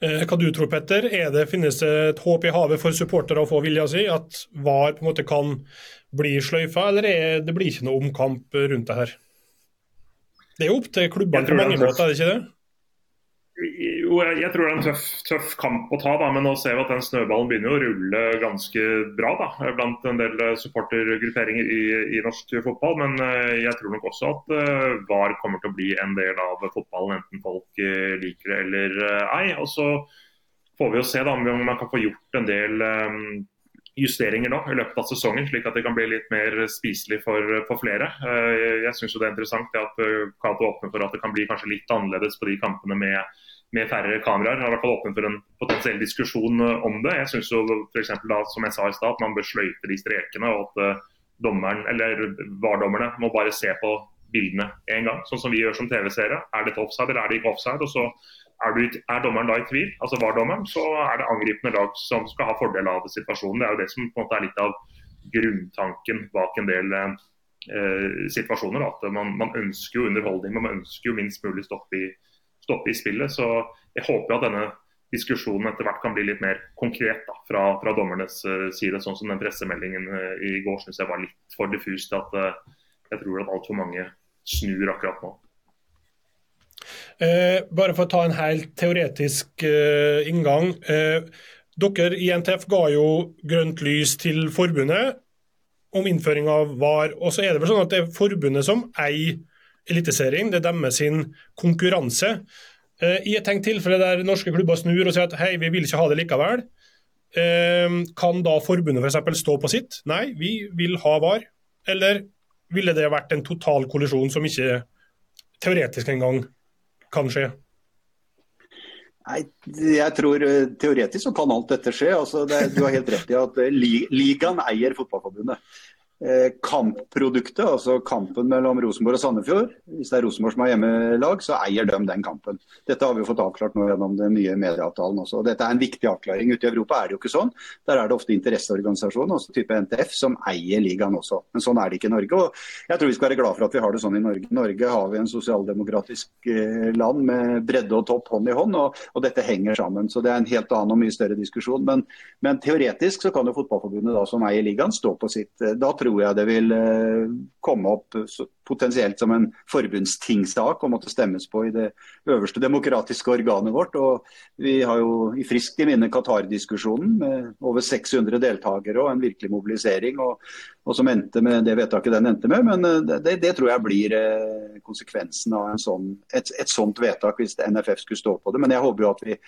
Eh, hva du tror, Petter? Er det, finnes det et håp i havet for supportere å få vilja si? At VAR på en måte kan bli sløyfa, eller er det blir ikke noe omkamp rundt det her? Det er jo opp til klubbene på mange måter, er det ikke det? Jeg, tror det er en tøff, tøff, kamp å ta, da, men nå ser vi at den snøballen begynner å rulle ganske bra da, blant en del supportergrupperinger i, i, norsk fotball. Men eh, jeg tror nok også at uh, VAR kommer til å bli en del av fotballen, enten folk liker det eller ei. Og så får vi jo se da, om man kan få gjort en del justeringer nå i løpet av sesongen, slik at det kan bli litt mer spiselig for, for flere. Jeg syns det er interessant at Cato åpner for at det kan bli kanskje litt annerledes på de kampene med med færre kameraer. har i hvert fall åpnet for en potensiell diskusjon eh, om det. Jeg synes jo da, som jeg sa i stad, at man bør sløyfe de strekene. og at uh, dommeren, eller VAR-dommerne må bare se på bildene én gang, sånn som vi gjør som TV-seere. Er det offside eller er det ikke offside? og så er, du, er, dommeren da i tvil, altså VAR-dommeren, så er det angripende lag som skal ha fordel av situasjonen. Det er jo det som på en måte er litt av grunntanken bak en del eh, situasjoner. At man, man, ønsker jo underholdning, men man ønsker jo minst mulig stopp i, stoppe i spillet. Så jeg håper at denne diskusjonen etter hvert kan bli litt mer konkret da, fra, fra, dommernes uh, side. Sånn som den pressemeldingen uh, i går syns jeg var litt for diffus til at uh, jeg tror at altfor mange snur akkurat nå. Eh, bare for å ta en helt teoretisk eh, inngang. Eh, dere i NTF ga jo grønt lys til forbundet om innføring av VAR. og så er det vel sånn at det er forbundet som eier Eliteserien. Det er deres konkurranse. Eh, I et tenkt tilfelle der norske klubber snur og sier at hei, vi vil ikke ha det likevel, eh, kan da forbundet f.eks. stå på sitt? Nei, vi vil ha VAR. Eller ville det vært en total kollisjon som ikke teoretisk engang kan skje? Nei, jeg tror eh, Teoretisk så kan alt dette skje. Altså, det, du har helt rett i at ligaen eier Fotballforbundet. Eh, kampproduktet, altså kampen mellom Rosenborg og Sandefjord. Hvis det er Rosenborg som har hjemmelag, så eier de den kampen. Dette har vi fått avklart nå gjennom den nye medieavtalen også. Dette er en viktig avklaring. Ute i Europa er det jo ikke sånn. Der er det ofte interesseorganisasjoner, også type NTF, som eier ligaen også. Men sånn er det ikke i Norge. Og jeg tror vi skal være glad for at vi har det sånn i Norge. I Norge har vi en sosialdemokratisk eh, land med bredde og topp hånd i hånd, og, og, dette henger sammen. Så det er en helt annen og mye større diskusjon. Men, men teoretisk så kan jo Fotballforbundet da, som eier ligaen, stå på sitt. Da tror tror jeg det vil eh, komme opp potensielt som en forbundstingssak å måtte stemmes på i det øverste demokratiske organet vårt. Og vi har jo i friskt i minne Qatar-diskusjonen med over 600 deltakere og en virkelig mobilisering. Og, og, som endte med det vedtaket den endte med. Men eh, det, det tror jeg blir eh, konsekvensen av sånn, et, et, sånt vedtak hvis NFF skulle stå på det. Men jeg håper jo at vi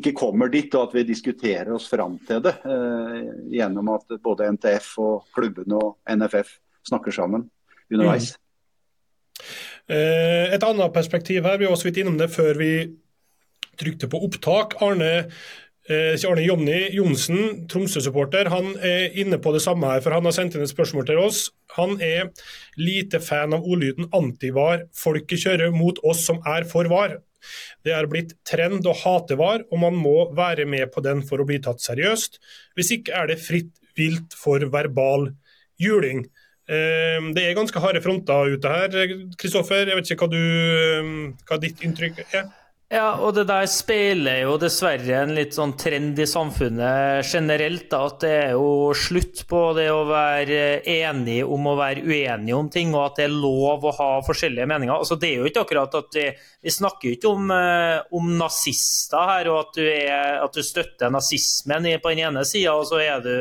ikke kommer dit, og at vi diskuterer oss fram til det. Eh, gjennom at både NTF og klubbene og NFF snakker sammen underveis. Mm. Eh, et annet perspektiv her, vi var så vidt innom det før vi trykte på opptak. Arne, eh, Arne Jonny Johnsen, Tromsø-supporter, han er inne på det samme her. for Han har sendt inn et spørsmål til oss. Han er lite fan av ordlyden antivar. Folket kjører mot oss som er for var. Det er blitt trend å hate var, og man må være med på den for å bli tatt seriøst. Hvis ikke er det fritt vilt for verbal juling. Ehm, det er ganske harde fronter ute her. Kristoffer, jeg vet ikke hva, du, ehm, hva ditt inntrykk er? Ja, og det der speiler jo dessverre en litt sånn trend i samfunnet generelt. Da, at det er jo slutt på det å være enig om å være uenig om ting, og at det er lov å ha forskjellige meninger. Altså, det er jo ikke akkurat at Vi, vi snakker jo ikke om, eh, om, nazister her, og at du, er, at du støtter nazismen på den ene sida, og så er du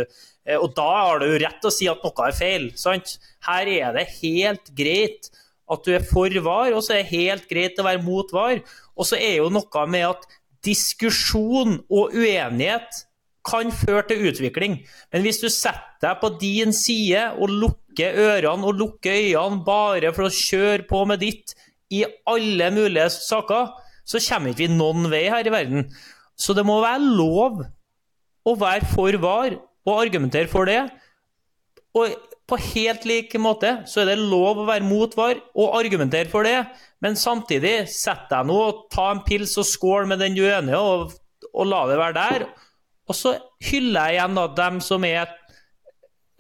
og da har du rett å si at noe er feil. sant? Her er det helt greit at du er for VAR, og så er det helt greit å være mot VAR. Og så er jo noe med at diskusjon og uenighet kan føre til utvikling. Men hvis du setter deg på din side og lukker ørene og lukker øynene bare for å kjøre på med ditt i alle mulige saker, så kommer ikke vi noen vei her i verden. Så det må være lov å være for VAR og argumentere for det. Og på helt lik måte så er det lov å være mot VAR og argumentere for det, men samtidig sett deg nå og ta en pils og skål med den du er enig og, og, la det være der. Og så hyller jeg igjen da dem som er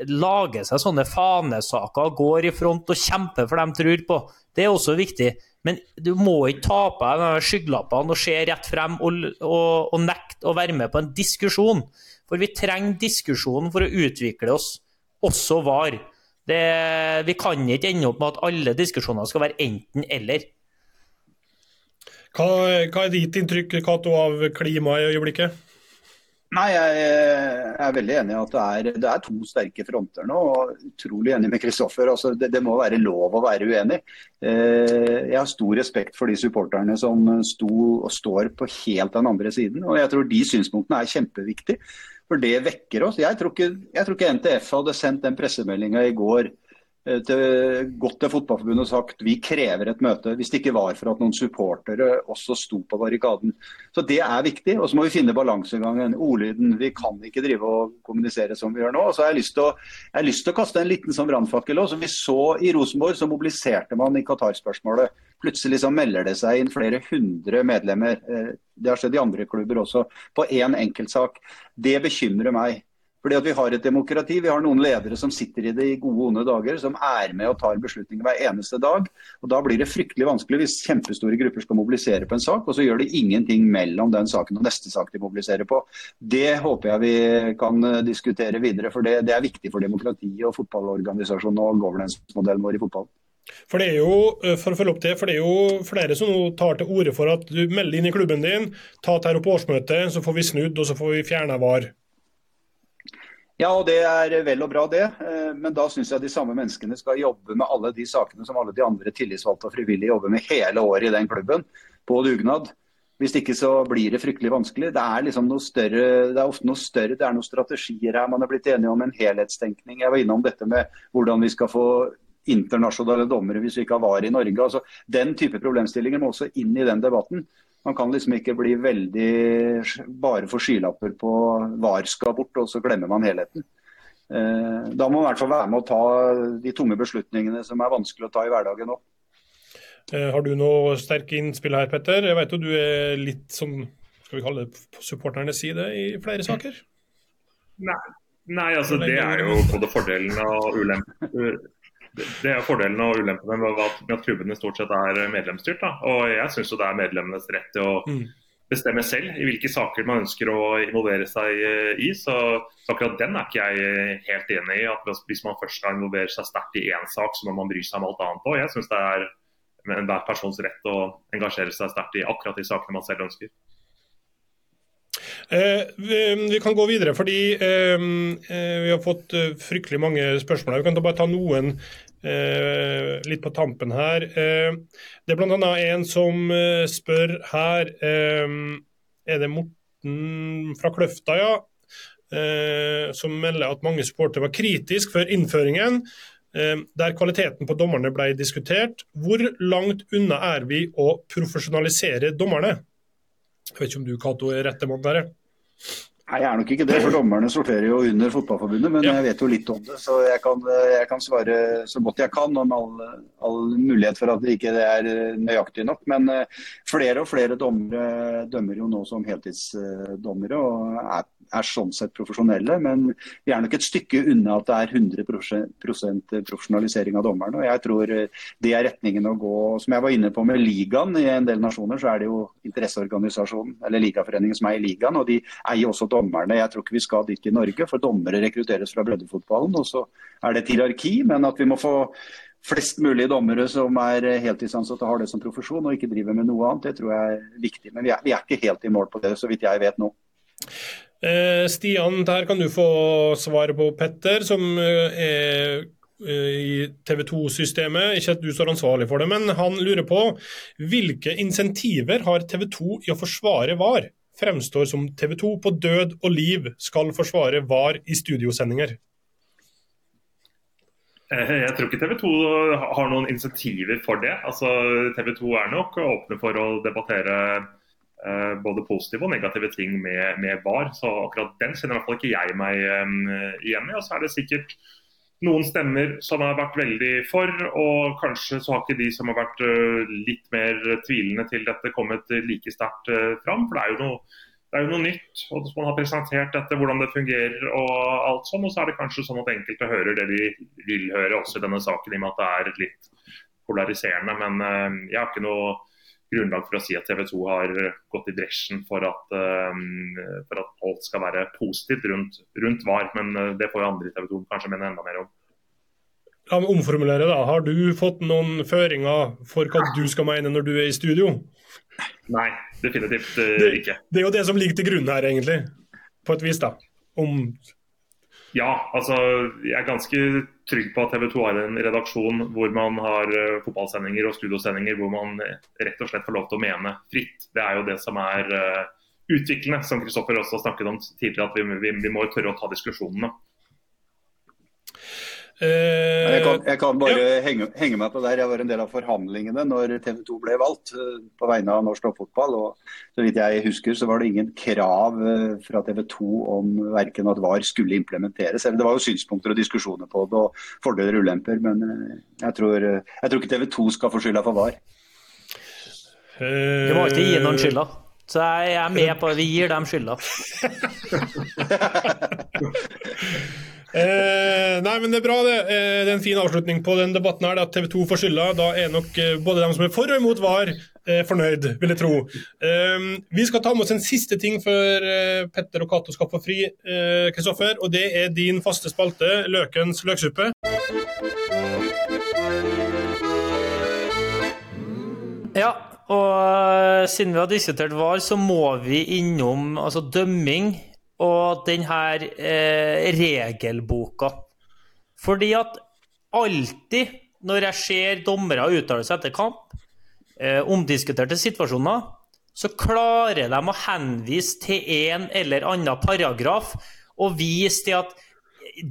lager seg sånne fanesaker, går i front og kjemper for dem tror på. Det er også viktig. Men du må ikke ta på deg skygglappene og se rett frem og, og, og nekte å være med på en diskusjon. For vi trenger diskusjonen for å utvikle oss, også VAR. Det, vi kan ikke ende opp med at alle diskusjoner skal være enten-eller. Hva, hva, er ditt inntrykk Kato, av klimaet i øyeblikket? Nei, Jeg er veldig enig i at det er, det er, to sterke fronter nå. og Utrolig enig med Kristoffer. Altså, det, det, må være lov å være uenig. Eh, jeg har stor respekt for de supporterne som sto og står på helt den andre siden. og Jeg tror de synspunktene er kjempeviktige. For det vekker oss. Jeg tror ikke, jeg tror ikke NTF hadde sendt den pressemeldinga i går til, gått til Fotballforbundet og sagt vi krever et møte, hvis det ikke var for at noen supportere også sto på barrikaden. Så Det er viktig. Og så må vi finne balansegangen. Ordlyden. Vi kan ikke drive og kommunisere som vi gjør nå. Og så har jeg lyst til å, lyst til å kaste en liten sånn brannfakkel òg. Som vi så i Rosenborg, så mobiliserte man i Qatar-spørsmålet. Plutselig så melder det seg inn flere hundre medlemmer. Eh, det har skjedd i andre klubber også, på én enkeltsak. Det bekymrer meg. Fordi at Vi har et demokrati. Vi har noen ledere som sitter i det i gode, onde dager, som er med og tar beslutninger hver eneste dag. og Da blir det fryktelig vanskelig hvis kjempestore grupper skal mobilisere på en sak, og så gjør de ingenting mellom den saken og neste sak de mobiliserer på. Det håper jeg vi kan eh, diskutere videre, for det, det er viktig for demokratiet og fotballorganisasjonen og governance-modellen vår i fotballen. For det er jo eh, for å følge opp det, for det er jo flere som nå tar til orde for at du melder inn i klubben din, ta dette på årsmøtet, så får vi snudd og så får vi fjerna VAR. Ja, og det er vel og bra det. Eh, men da syns jeg de samme menneskene skal jobbe med alle de sakene som alle de andre tillitsvalgte og frivillige jobber med hele året i den klubben, på dugnad. Hvis ikke så blir det fryktelig vanskelig. Det er liksom noe større, det er ofte noe større, det er noen strategier her. Man er blitt enige om en helhetstenkning. Jeg var innom dette med hvordan vi skal få internasjonale dommere hvis vi ikke har VAR i Norge. Altså, den type problemstillinger må også inn i den debatten. Man kan liksom ikke bli veldig bare få skylapper på VAR skal bort, og så glemmer man helheten. Eh, da må man i hvert fall være med å ta de tunge beslutningene som er vanskelig å ta i hverdagen òg. Eh, har du noe sterke innspill her, Petter? Jeg vet jo du er litt som skal vi kalle det supporternes side i flere saker? Nei, Nei altså det er jo både fordelen og ulempen det er fordelen og ulempen med at, med at klubbene stort sett er medlemsstyrt. Da. Og jeg syns det er medlemmenes rett til å mm. bestemme selv i hvilke saker man ønsker å involvere seg i. Så, så akkurat den er ikke jeg helt enig i. at Hvis man først skal involvere seg sterkt i én sak, så må man bry seg om alt annet òg. Jeg syns det er enhver persons rett å engasjere seg sterkt i akkurat de sakene man selv ønsker. Eh, vi, kan gå videre, fordi eh, eh vi har fått fryktelig mange spørsmål. Vi kan bare ta noen litt på tampen her. Det er bl.a. en som spør her Er det Morten fra Kløfta, ja? som melder at mange supportere var kritiske før innføringen der kvaliteten på dommerne ble diskutert. Hvor langt unna er vi å profesjonalisere dommerne? Jeg vet ikke om du, Cato, er rette mann der? Nei, Jeg er nok ikke det, for dommerne sorterer jo under Fotballforbundet. Men ja. jeg vet jo litt om det, så jeg kan, jeg kan svare så godt jeg kan om all, all, mulighet for at det ikke er nøyaktig nok. Men eh, flere og flere dommere dømmer jo nå som heltidsdommere og er er sånn sett profesjonelle. Men vi er nok et stykke unna at det er 100% profesjonalisering av dommerne. og Jeg tror eh, det er retningen å gå. Som jeg var inne på med ligaen i en del nasjoner, så er det jo interesseorganisasjonen eller ligaforeningen som er i ligaen. Og de eier også dommerne. Jeg tror ikke vi skal dit i Norge, for dommere rekrutteres fra breddefotballen. Og så er det et hierarki, men at vi må få flest mulig dommere som er heltidsansatte har det som profesjon og ikke driver med noe annet, det tror jeg er viktig. Men vi er, vi er ikke helt i mål på det, så vidt jeg vet nå. Eh, Stian, der kan du få svaret på, Petter, som eh, er eh, i TV 2-systemet. Ikke at du står ansvarlig for det, men han lurer på hvilke insentiver har TV 2 i å forsvare VAR? Fremstår som TV 2 på død og liv skal forsvare VAR i studiosendinger. Jeg tror ikke TV 2 har noen insentiver for det. Altså, TV 2 er nok åpne for å debattere både positive og negative ting med, med VAR. Så akkurat den kjenner i hvert fall ikke jeg meg eh, igjen i. Og så er det sikkert noen stemmer som har vært veldig for, og kanskje så har ikke de som har vært uh, litt mer tvilende til dette, kommet like sterkt fram. For det er jo noe er jo noe nytt. og Man har presentert dette, hvordan det fungerer og alt sånn. Og så er det kanskje sånn at enkelte hører det de vil høre også i denne saken, i og med at det er litt polariserende. Men jeg har ikke noe grunnlag for å si at TV 2 har gått i bresjen for at, uh, for at alt skal være positivt rundt, rundt VAR. Men uh, det får jo andre i TV 2 kanskje mene enda mer om. La meg omformulere da. Har du fått noen føringer for hva du skal mene når du er i studio? Nei, definitivt uh, det, ikke. Det er jo det som ligger til grunn her, egentlig. På et vis, da. Om ja, altså jeg er ganske trygg på at TV 2 har en redaksjon hvor man har uh, fotballsendinger og studiosendinger hvor man rett og slett får lov til å mene fritt. Det er jo det som er uh, utviklende, som Kristoffer også snakket om tidligere. At vi, vi, vi må tørre å ta diskusjonene. Jeg kan, jeg kan bare ja. henge, henge, meg på der. Jeg var en del av forhandlingene når TV 2 ble valgt eh, på vegne av norsk toppfotball. og Så vidt jeg husker så var det ingen krav eh, fra TV 2 om verken at VAR skulle implementeres. Det var jo synspunkter og diskusjoner på det og fordeler og ulemper. Men eh, jeg tror, jeg tror ikke TV 2 skal få skylda for VAR. Du må ikke gi noen skylda. Så jeg er med på at vi gir dem skylda. Eh, nei, men det er bra, det. Eh, det er en fin avslutning på den debatten her. At TV 2 får skylda. Da er nok eh, både de som er for og imot VAR, eh, fornøyd, vil jeg tro. Eh, vi skal ta med oss en siste ting før eh, Petter og Cato skal få fri, Kristoffer. og det er din faste spalte, Løkens løksuppe. Ja, og siden vi har diskutert VAR, så må vi innom altså dømming og denne eh, regelboka. Fordi at alltid når jeg ser dommere uttale seg etter kamp, eh, omdiskuterte situasjoner, så klarer de å henvise til en eller annen paragraf og vise til at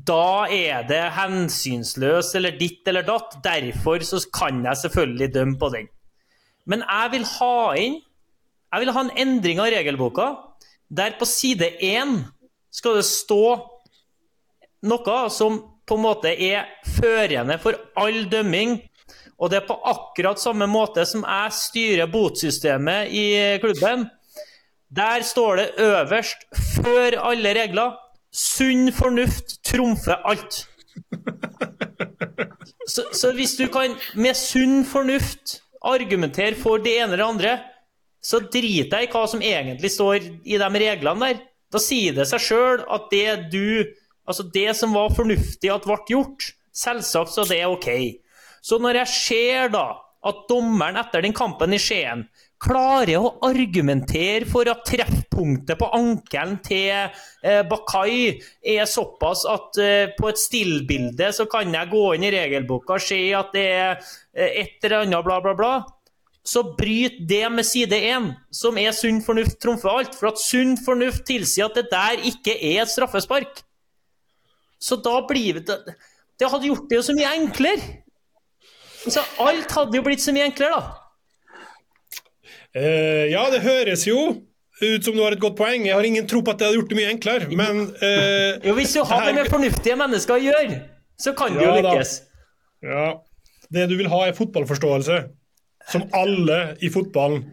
da er det hensynsløs eller ditt eller datt. Derfor så kan jeg selvfølgelig dømme på den. Men jeg vil ha inn Jeg vil ha en endring av regelboka der på side én skal det stå noe som på en måte er førende for all dømming. Og det er på akkurat samme måte som jeg styrer botsystemet i klubben. Der står det øverst, før alle regler, sunn fornuft trumfer alt. Så, så, hvis du kan med sunn fornuft argumentere for det ene eller andre, så driter jeg i hva som egentlig står i de reglene der. Da sier det seg sjøl at det du Altså, det som var fornuftig at ble gjort, selvsagt så det er OK. Så når jeg ser da at dommeren etter den kampen i Skien klarer å argumentere for at treffpunktet på ankelen til eh, Bakai er såpass at eh, på et stillbilde så kan jeg gå inn i regelboka og se at det er eh, et eller annet bla, bla, bla så bryt det med side 1, som er sunn fornuft trumfer alt. For at sunn fornuft tilsier at det der ikke er et straffespark. Så da blir det Det hadde gjort det jo så mye enklere. Så alt hadde jo blitt så mye enklere, da. Uh, ja, det høres jo ut som du har et godt poeng. Jeg har ingen tro på at det hadde gjort det mye enklere, men uh, Jo, hvis du har det med fornuftige mennesker å gjøre, så kan det jo lykkes. Da. Ja. Det du vil ha, er fotballforståelse som alle i fotballen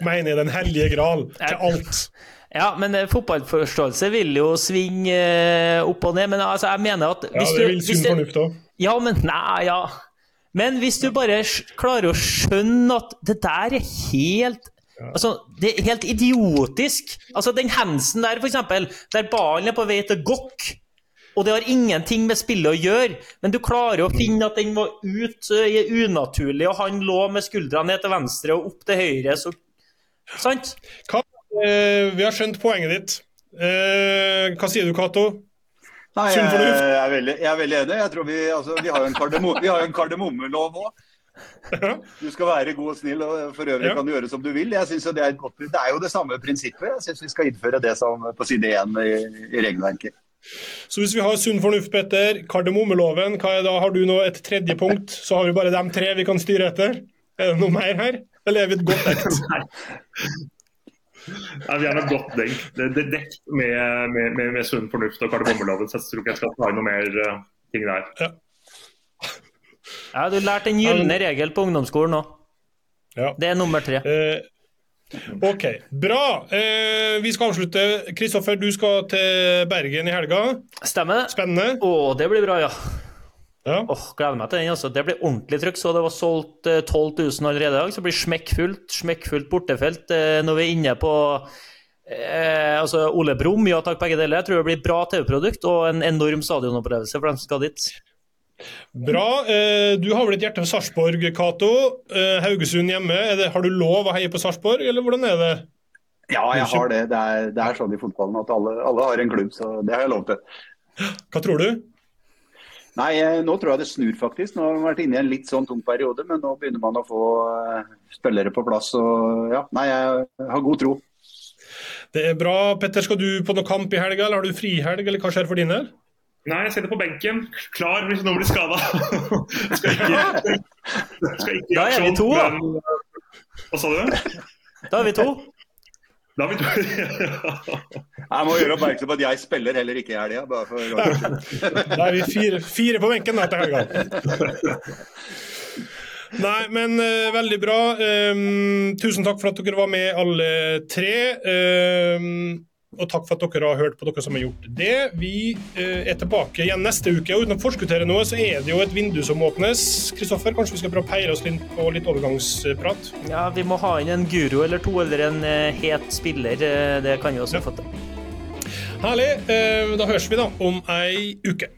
mener er den hellige gral til alt. Ja, men eh, fotballforståelse vil jo svinge eh, opp og ned. Men altså, jeg mener at Ja, det vil sunn fornuft òg. Ja, men nei, ja. Men hvis du bare klarer å skjønne at det der er helt Altså, Det er helt idiotisk. Altså, Den hensen der, f.eks., der ballen er på vei til gokk, og det har ingenting med spillet å gjøre, men du klarer å finne at den var ut uh, unaturlig, og han lå med skuldrene ned til venstre og opp til høyre, så Sant? Hva, eh, vi har skjønt poenget ditt. Eh, hva sier du, Cato? Nei, jeg, jeg, er veldig, jeg, er veldig, enig. Jeg tror Vi, altså, vi har jo en, kardemo, en kardemommelov òg. Du skal være god og snill, og for øvrig ja. kan du gjøre som du vil. Jeg synes det, er et godt, det er jo det samme prinsippet. Jeg syns vi skal innføre det som på side én i, i regelverket. Så hvis vi har sunn fornuft, Petter, kardemommeloven, hva er da? Har du nå et tredje punkt? Så har vi bare de tre vi kan styre etter. Er det noe mer her, eller er vi et godt dekt? Nei, Vi er nok godt dekt, det, er dekt med, med, med, med sunn fornuft og kardemommeloven, så jeg tror ikke jeg skal ta inn noe mer uh, ting der. Ja. Ja, du lærte en gylne regel på ungdomsskolen nå. Ja. Det er nummer tre. Eh, OK, bra. Eh, vi skal avslutte. Kristoffer, du skal til Bergen i helga. Stemmer? Spennende. Å, det blir bra, ja. Ja. Åh, gleder meg til den. altså. Det blir ordentlig trykk. Så det var solgt eh, 12 000 allerede i dag. Så det blir smekkfullt. Smekkfullt bortefelt eh, når vi er inne på eh, altså Ole Brumm, ja takk, begge deler. Jeg tror det blir bra TV-produkt og en enorm stadionopplevelse for dem som skal dit. Bra. Eh, du har vel et hjerte for Sarpsborg, Cato. Eh, Haugesund hjemme. Er det, har du lov å heie på Sarpsborg, eller hvordan er det? Ja, jeg har det. Det er, det er sånn i fotballen at alle, alle har en klubb, så det har jeg lov til. Hva tror du? Nei, eh, nå tror jeg det snur faktisk. Nå har vi vært inne i en litt sånn tung periode, men nå begynner man å få spillere på plass. Og ja, nei, jeg har god tro. Det er bra. Petter, skal du på noen kamp i helga, eller har du frihelg, eller hva skjer for din del? Nei, jeg sitter på benken, klar hvis noen blir skada. skal ikke, skal ikke Da er vi to, da. sånn, Hva sa du? Da er vi to. Da er vi to. Jeg må gjøre oppmerksom på at jeg spiller heller ikke i helga. bare Da er vi fire, fire på benken da, til helga. Nei, men uh, veldig bra. Um, tusen takk for at dere var med, alle tre. Um, og takk for at dere har hørt på dere som har gjort det. Vi eh, er tilbake igjen neste uke. og Uten å forskuttere noe, så er det jo et vindu som åpnes. Kristoffer, kanskje vi skal prøve å peile oss inn på litt overgangsprat? Ja, Vi må ha inn en guru eller to, eller en eh, het spiller. eh, Det kan vi også Ja. få til. Herlig. Da høres vi da om ei uke.